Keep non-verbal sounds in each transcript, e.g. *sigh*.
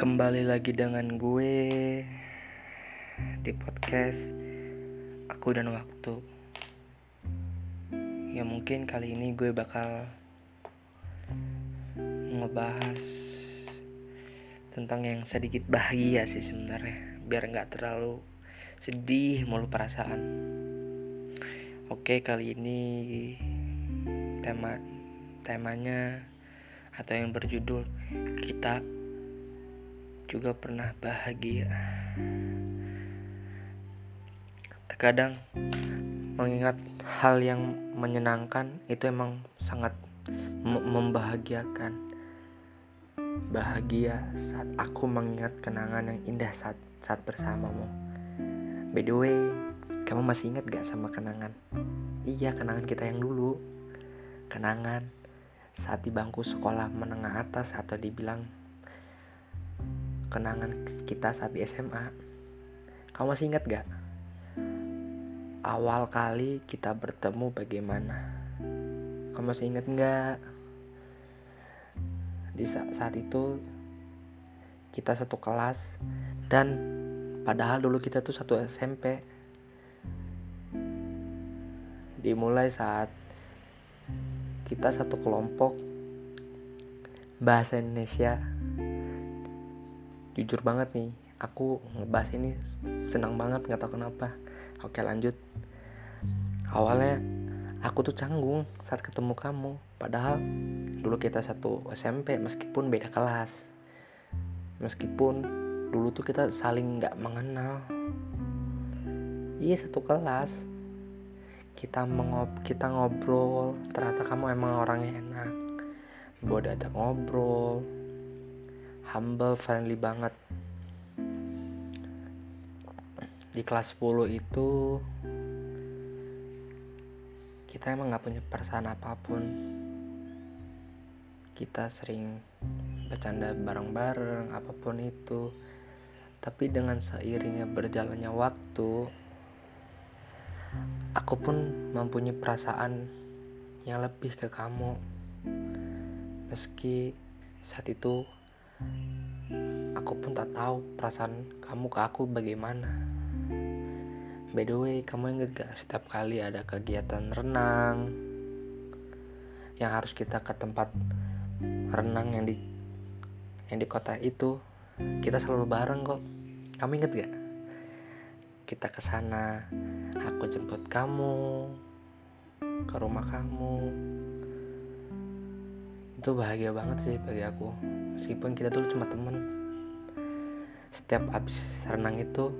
Kembali lagi dengan gue di podcast Aku dan Waktu. Ya mungkin kali ini gue bakal ngebahas tentang yang sedikit bahagia sih sebenarnya, biar nggak terlalu sedih mulu perasaan. Oke, kali ini tema temanya atau yang berjudul kita juga pernah bahagia. Terkadang mengingat hal yang menyenangkan itu emang sangat membahagiakan. Bahagia saat aku mengingat kenangan yang indah saat saat bersamamu. By the way, kamu masih ingat gak sama kenangan? Iya, kenangan kita yang dulu. Kenangan saat di bangku sekolah menengah atas atau dibilang kenangan kita saat di SMA. Kamu masih ingat gak? Awal kali kita bertemu bagaimana? Kamu masih ingat gak? Di saat, saat itu kita satu kelas dan padahal dulu kita tuh satu SMP. Dimulai saat kita satu kelompok bahasa Indonesia jujur banget nih aku ngebahas ini senang banget nggak tahu kenapa. Oke lanjut. Awalnya aku tuh canggung saat ketemu kamu padahal dulu kita satu SMP meskipun beda kelas. Meskipun dulu tuh kita saling nggak mengenal. Iya satu kelas. Kita mengob kita ngobrol ternyata kamu emang orangnya enak. Bawa ada ngobrol humble friendly banget. Di kelas 10 itu kita emang nggak punya perasaan apa pun. Kita sering bercanda bareng-bareng apa pun itu. Tapi dengan seiringnya berjalannya waktu aku pun mempunyai perasaan yang lebih ke kamu. Meski saat itu Aku pun tak tahu perasaan kamu ke aku bagaimana. By the way, kamu inget gak setiap kali ada kegiatan renang yang harus kita ke tempat renang yang di yang di kota itu, kita selalu bareng kok. Kamu inget gak? Kita ke sana, aku jemput kamu ke rumah kamu. Itu bahagia banget sih bagi aku meskipun kita dulu cuma temen setiap abis renang itu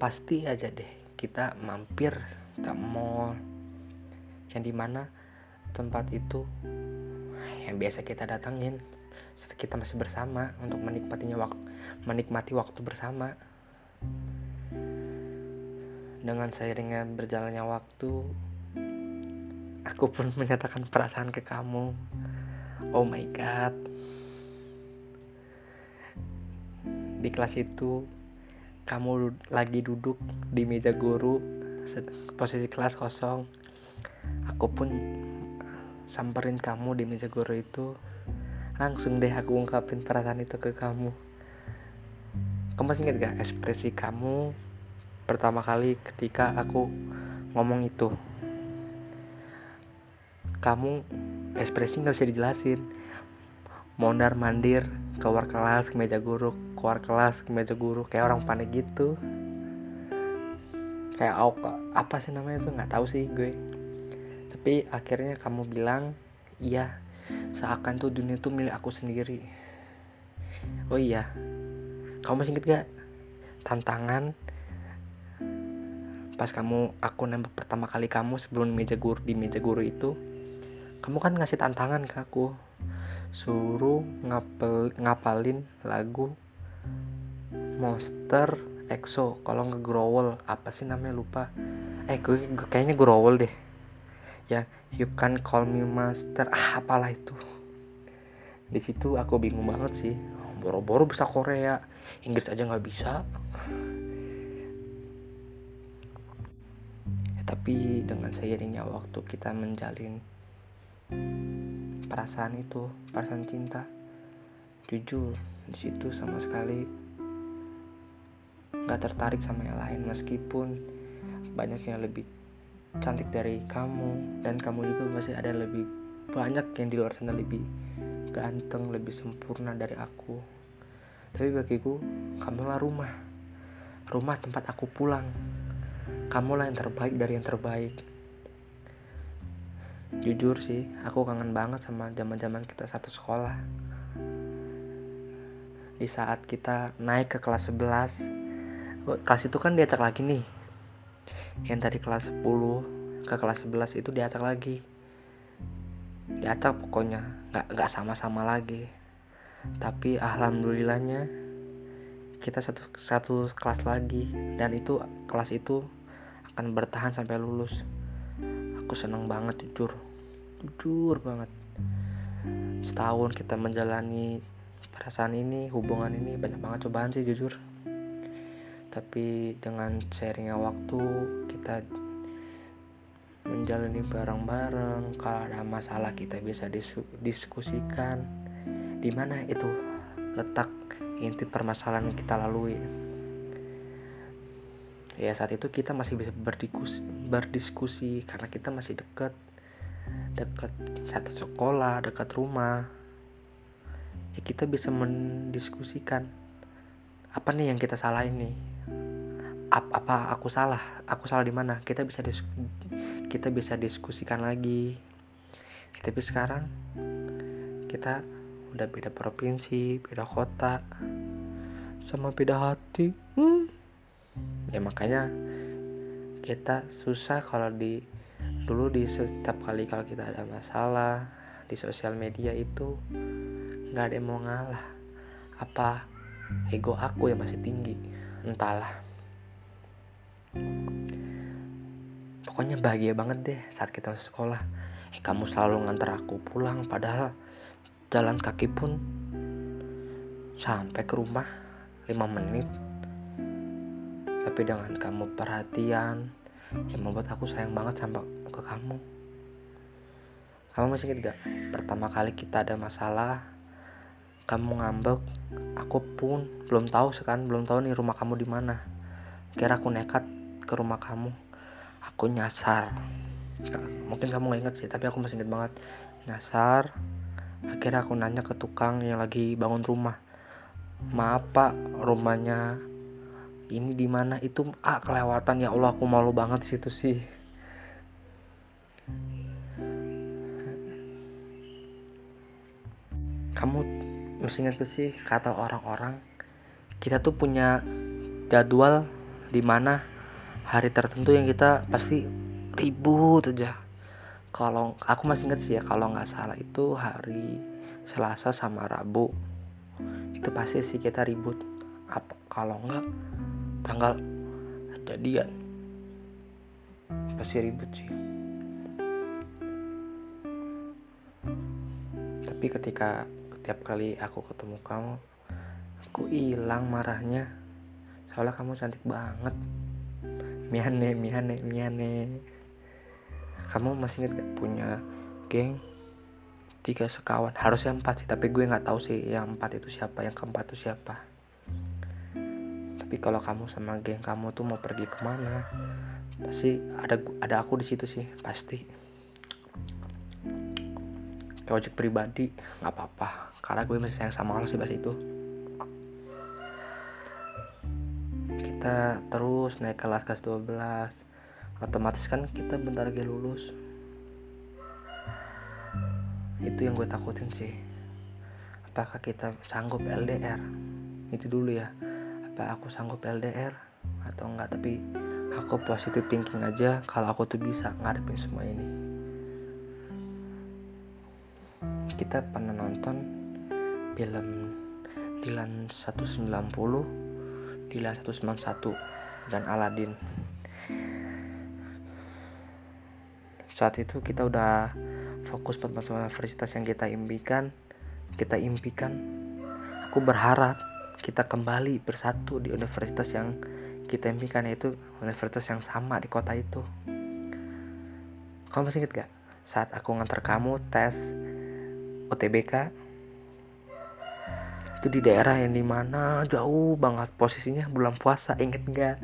pasti aja deh kita mampir ke mall. Yang di mana tempat itu yang biasa kita datangin kita masih bersama untuk menikmatinya waktu menikmati waktu bersama. Dengan seiringnya berjalannya waktu aku pun *laughs* menyatakan perasaan ke kamu. Oh my god di kelas itu kamu lagi duduk di meja guru posisi kelas kosong. Aku pun samperin kamu di meja guru itu. Langsung deh aku ungkapin perasaan itu ke kamu. Kamu masih ingat gak ekspresi kamu pertama kali ketika aku ngomong itu? Kamu ekspresi nggak bisa dijelasin. Mondar mandir keluar kelas ke meja guru keluar kelas ke meja guru kayak orang panik gitu. Kayak apa sih namanya tuh? Nggak tahu sih gue. Tapi akhirnya kamu bilang iya seakan tuh dunia tuh milik aku sendiri. Oh iya kamu masih inget gak tantangan pas kamu aku nembak pertama kali kamu sebelum meja guru di meja guru itu? Kamu kan ngasih tantangan ke aku suruh ngapel ngapalin lagu Monster EXO. Kalau nggak growel apa sih namanya? Lupa. Eh gue, gue kayaknya growel deh. Ya you can call me master ah apalah itu. Di situ aku bingung banget sih. Boro-boro bisa Korea. Inggris aja nggak bisa. Ya, tapi dengan seiringnya waktu kita menjalin perasaan itu perasaan cinta jujur di situ sama sekali nggak tertarik sama yang lain meskipun banyak yang lebih cantik dari kamu dan kamu juga masih ada lebih banyak yang di luar sana lebih ganteng lebih sempurna dari aku. Tapi bagiku kamulah rumah. Rumah tempat aku pulang. Kamulah yang terbaik dari yang terbaik. Jujur sih aku kangen banget sama zaman zaman kita satu sekolah di saat kita naik ke kelas 11 kelas itu kan diacak lagi nih. Yang tadi kelas 10 ke kelas 11 itu diacak lagi. Diacak pokoknya nggak nggak sama-sama lagi. Tapi alhamdulillahnya kita satu satu kelas lagi. Dan itu kelas itu akan bertahan sampai lulus. Aku senang banget jujur. Jujur banget. Setahun kita menjalani perasaan ini hubungan ini banyak banget cobaan sih jujur. Tapi dengan sharingnya waktu kita menjalani bareng-bareng kalau ada masalah kita bisa diskusikan. Di mana itu letak inti permasalahan yang kita lalui? Ya saat itu kita masih bisa berdiskusi, berdiskusi karena kita masih dekat. Dekat satu sekolah dekat rumah ya kita bisa mendiskusikan apa nih yang kita salah ini apa, apa aku salah? Aku salah di mana? Kita bisa kita bisa diskusikan lagi. Tapi sekarang kita udah beda provinsi beda kota sama beda hati. Hmm. ya makanya kita susah kalau di dulu di setiap kali kalau kita ada masalah di sosial media itu nggak ada yang mau ngalah. Apa ego aku yang masih tinggi? Entahlah. Pokoknya bahagia banget deh saat kita masuk sekolah. Eh kamu selalu ngantar aku pulang padahal jalan kaki pun sampai ke rumah 5 menit. Tapi dengan kamu perhatian yang membuat aku sayang banget sama ke kamu. Kamu masih ingat gak pertama kali kita ada masalah kamu ngambek aku pun belum tahu sekarang belum tahu nih rumah kamu di mana. Kira aku nekat ke rumah kamu. Aku nyasar. Mungkin kamu gak inget sih tapi aku masih inget banget. Nyasar akhirnya aku nanya ke tukang yang lagi bangun rumah. Maaf pak rumahnya ini di mana? Itu ah kelewatan. Ya Allah aku malu banget situ sih. Kamu mesti ingat sih kata orang-orang kita tuh punya jadwal di mana hari tertentu yang kita pasti ribut aja. Kalau aku masih ingat sih ya kalau nggak salah itu hari Selasa sama Rabu itu pasti sih kita ribut. Apa kalau nggak tanggal jadian. Pasti ribut sih. Tapi ketika setiap kali aku ketemu kamu aku hilang marahnya. Soalnya kamu cantik banget. Miane miane miane. Kamu masih inget gak punya geng? Tiga sekawan. Harusnya empat sih tapi gue nggak tahu sih yang empat itu siapa yang keempat itu siapa. Tapi kalau kamu sama geng kamu tuh mau pergi ke mana? Pasti ada ada aku di situ sih pasti. Kayak ojek pribadi nggak apa-apa karena gue masih sayang sama sih pas itu kita terus naik kelas kelas 12 otomatis kan kita bentar lagi lulus. Itu yang gue takutin sih. Apakah kita sanggup LDR itu dulu ya. Apa aku sanggup LDR atau enggak? Tapi aku positif thinking aja kalau aku tuh bisa ngadepin semua ini. Kita pernah nonton film Dilan 190 Dilan 191 dan Aladin saat itu kita udah fokus pada universitas yang kita impikan kita impikan. Aku berharap kita kembali bersatu di universitas yang kita impikan yaitu universitas yang sama di kota itu. Kamu masih inget gak saat aku ngantar kamu tes UTBK itu di daerah yang di mana jauh banget posisinya bulan puasa inget nggak?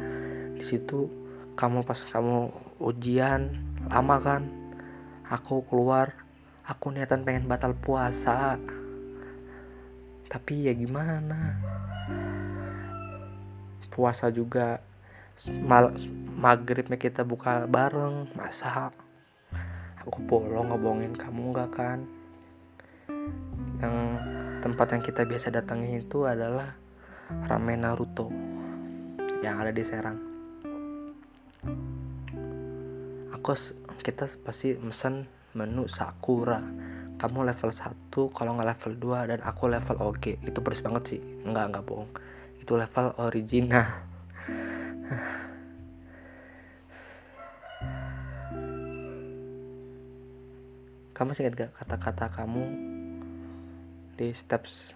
Di situ kamu pas kamu ujian lama kan? Aku keluar aku niatan pengen batal puasa. Tapi ya gimana? Puasa juga mal maghribnya kita buka bareng masa aku bolong ngebohongin kamu nggak kan? Yang tempat yang kita biasa datangi itu adalah ramen Naruto yang ada di Serang. Aku kita pasti mesen menu Sakura. Kamu level 1 kalau nggak level 2 dan aku level OG itu pedes banget sih. Nggak nggak bohong. Itu level original. *laughs* Kamu sih gak kata-kata kamu di steps.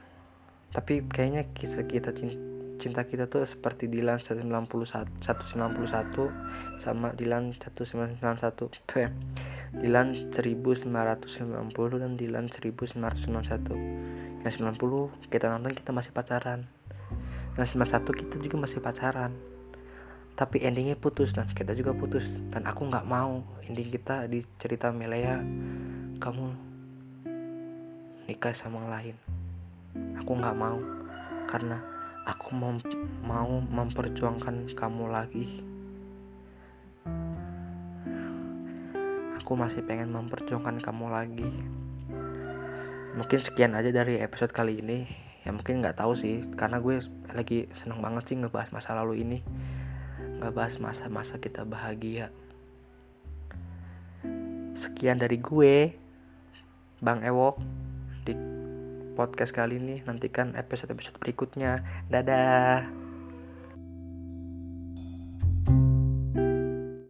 Tapi kayaknya kisah kita cinta kita tuh seperti Dilan 191 191 sama Dilan 191 *laughs* Dilan 1990 dan Dilan 1991 yang 90 kita nonton kita masih pacaran. Yang 91 kita juga masih pacaran. Tapi endingnya putus dan kita juga putus. Dan aku nggak mau ending kita di cerita Melea. Kamu nikah sama yang lain. Aku nggak mau karena aku mau mau memperjuangkan kamu lagi. Aku masih pengen memperjuangkan kamu lagi. Mungkin sekian aja dari episode kali ini. Ya mungkin nggak tahu sih karena gue lagi seneng banget sih ngebahas masa lalu ini. Ngebahas masa-masa kita bahagia. Sekian dari gue Bang Ewok podcast kali ini. Nantikan episode-episode berikutnya. Dadah.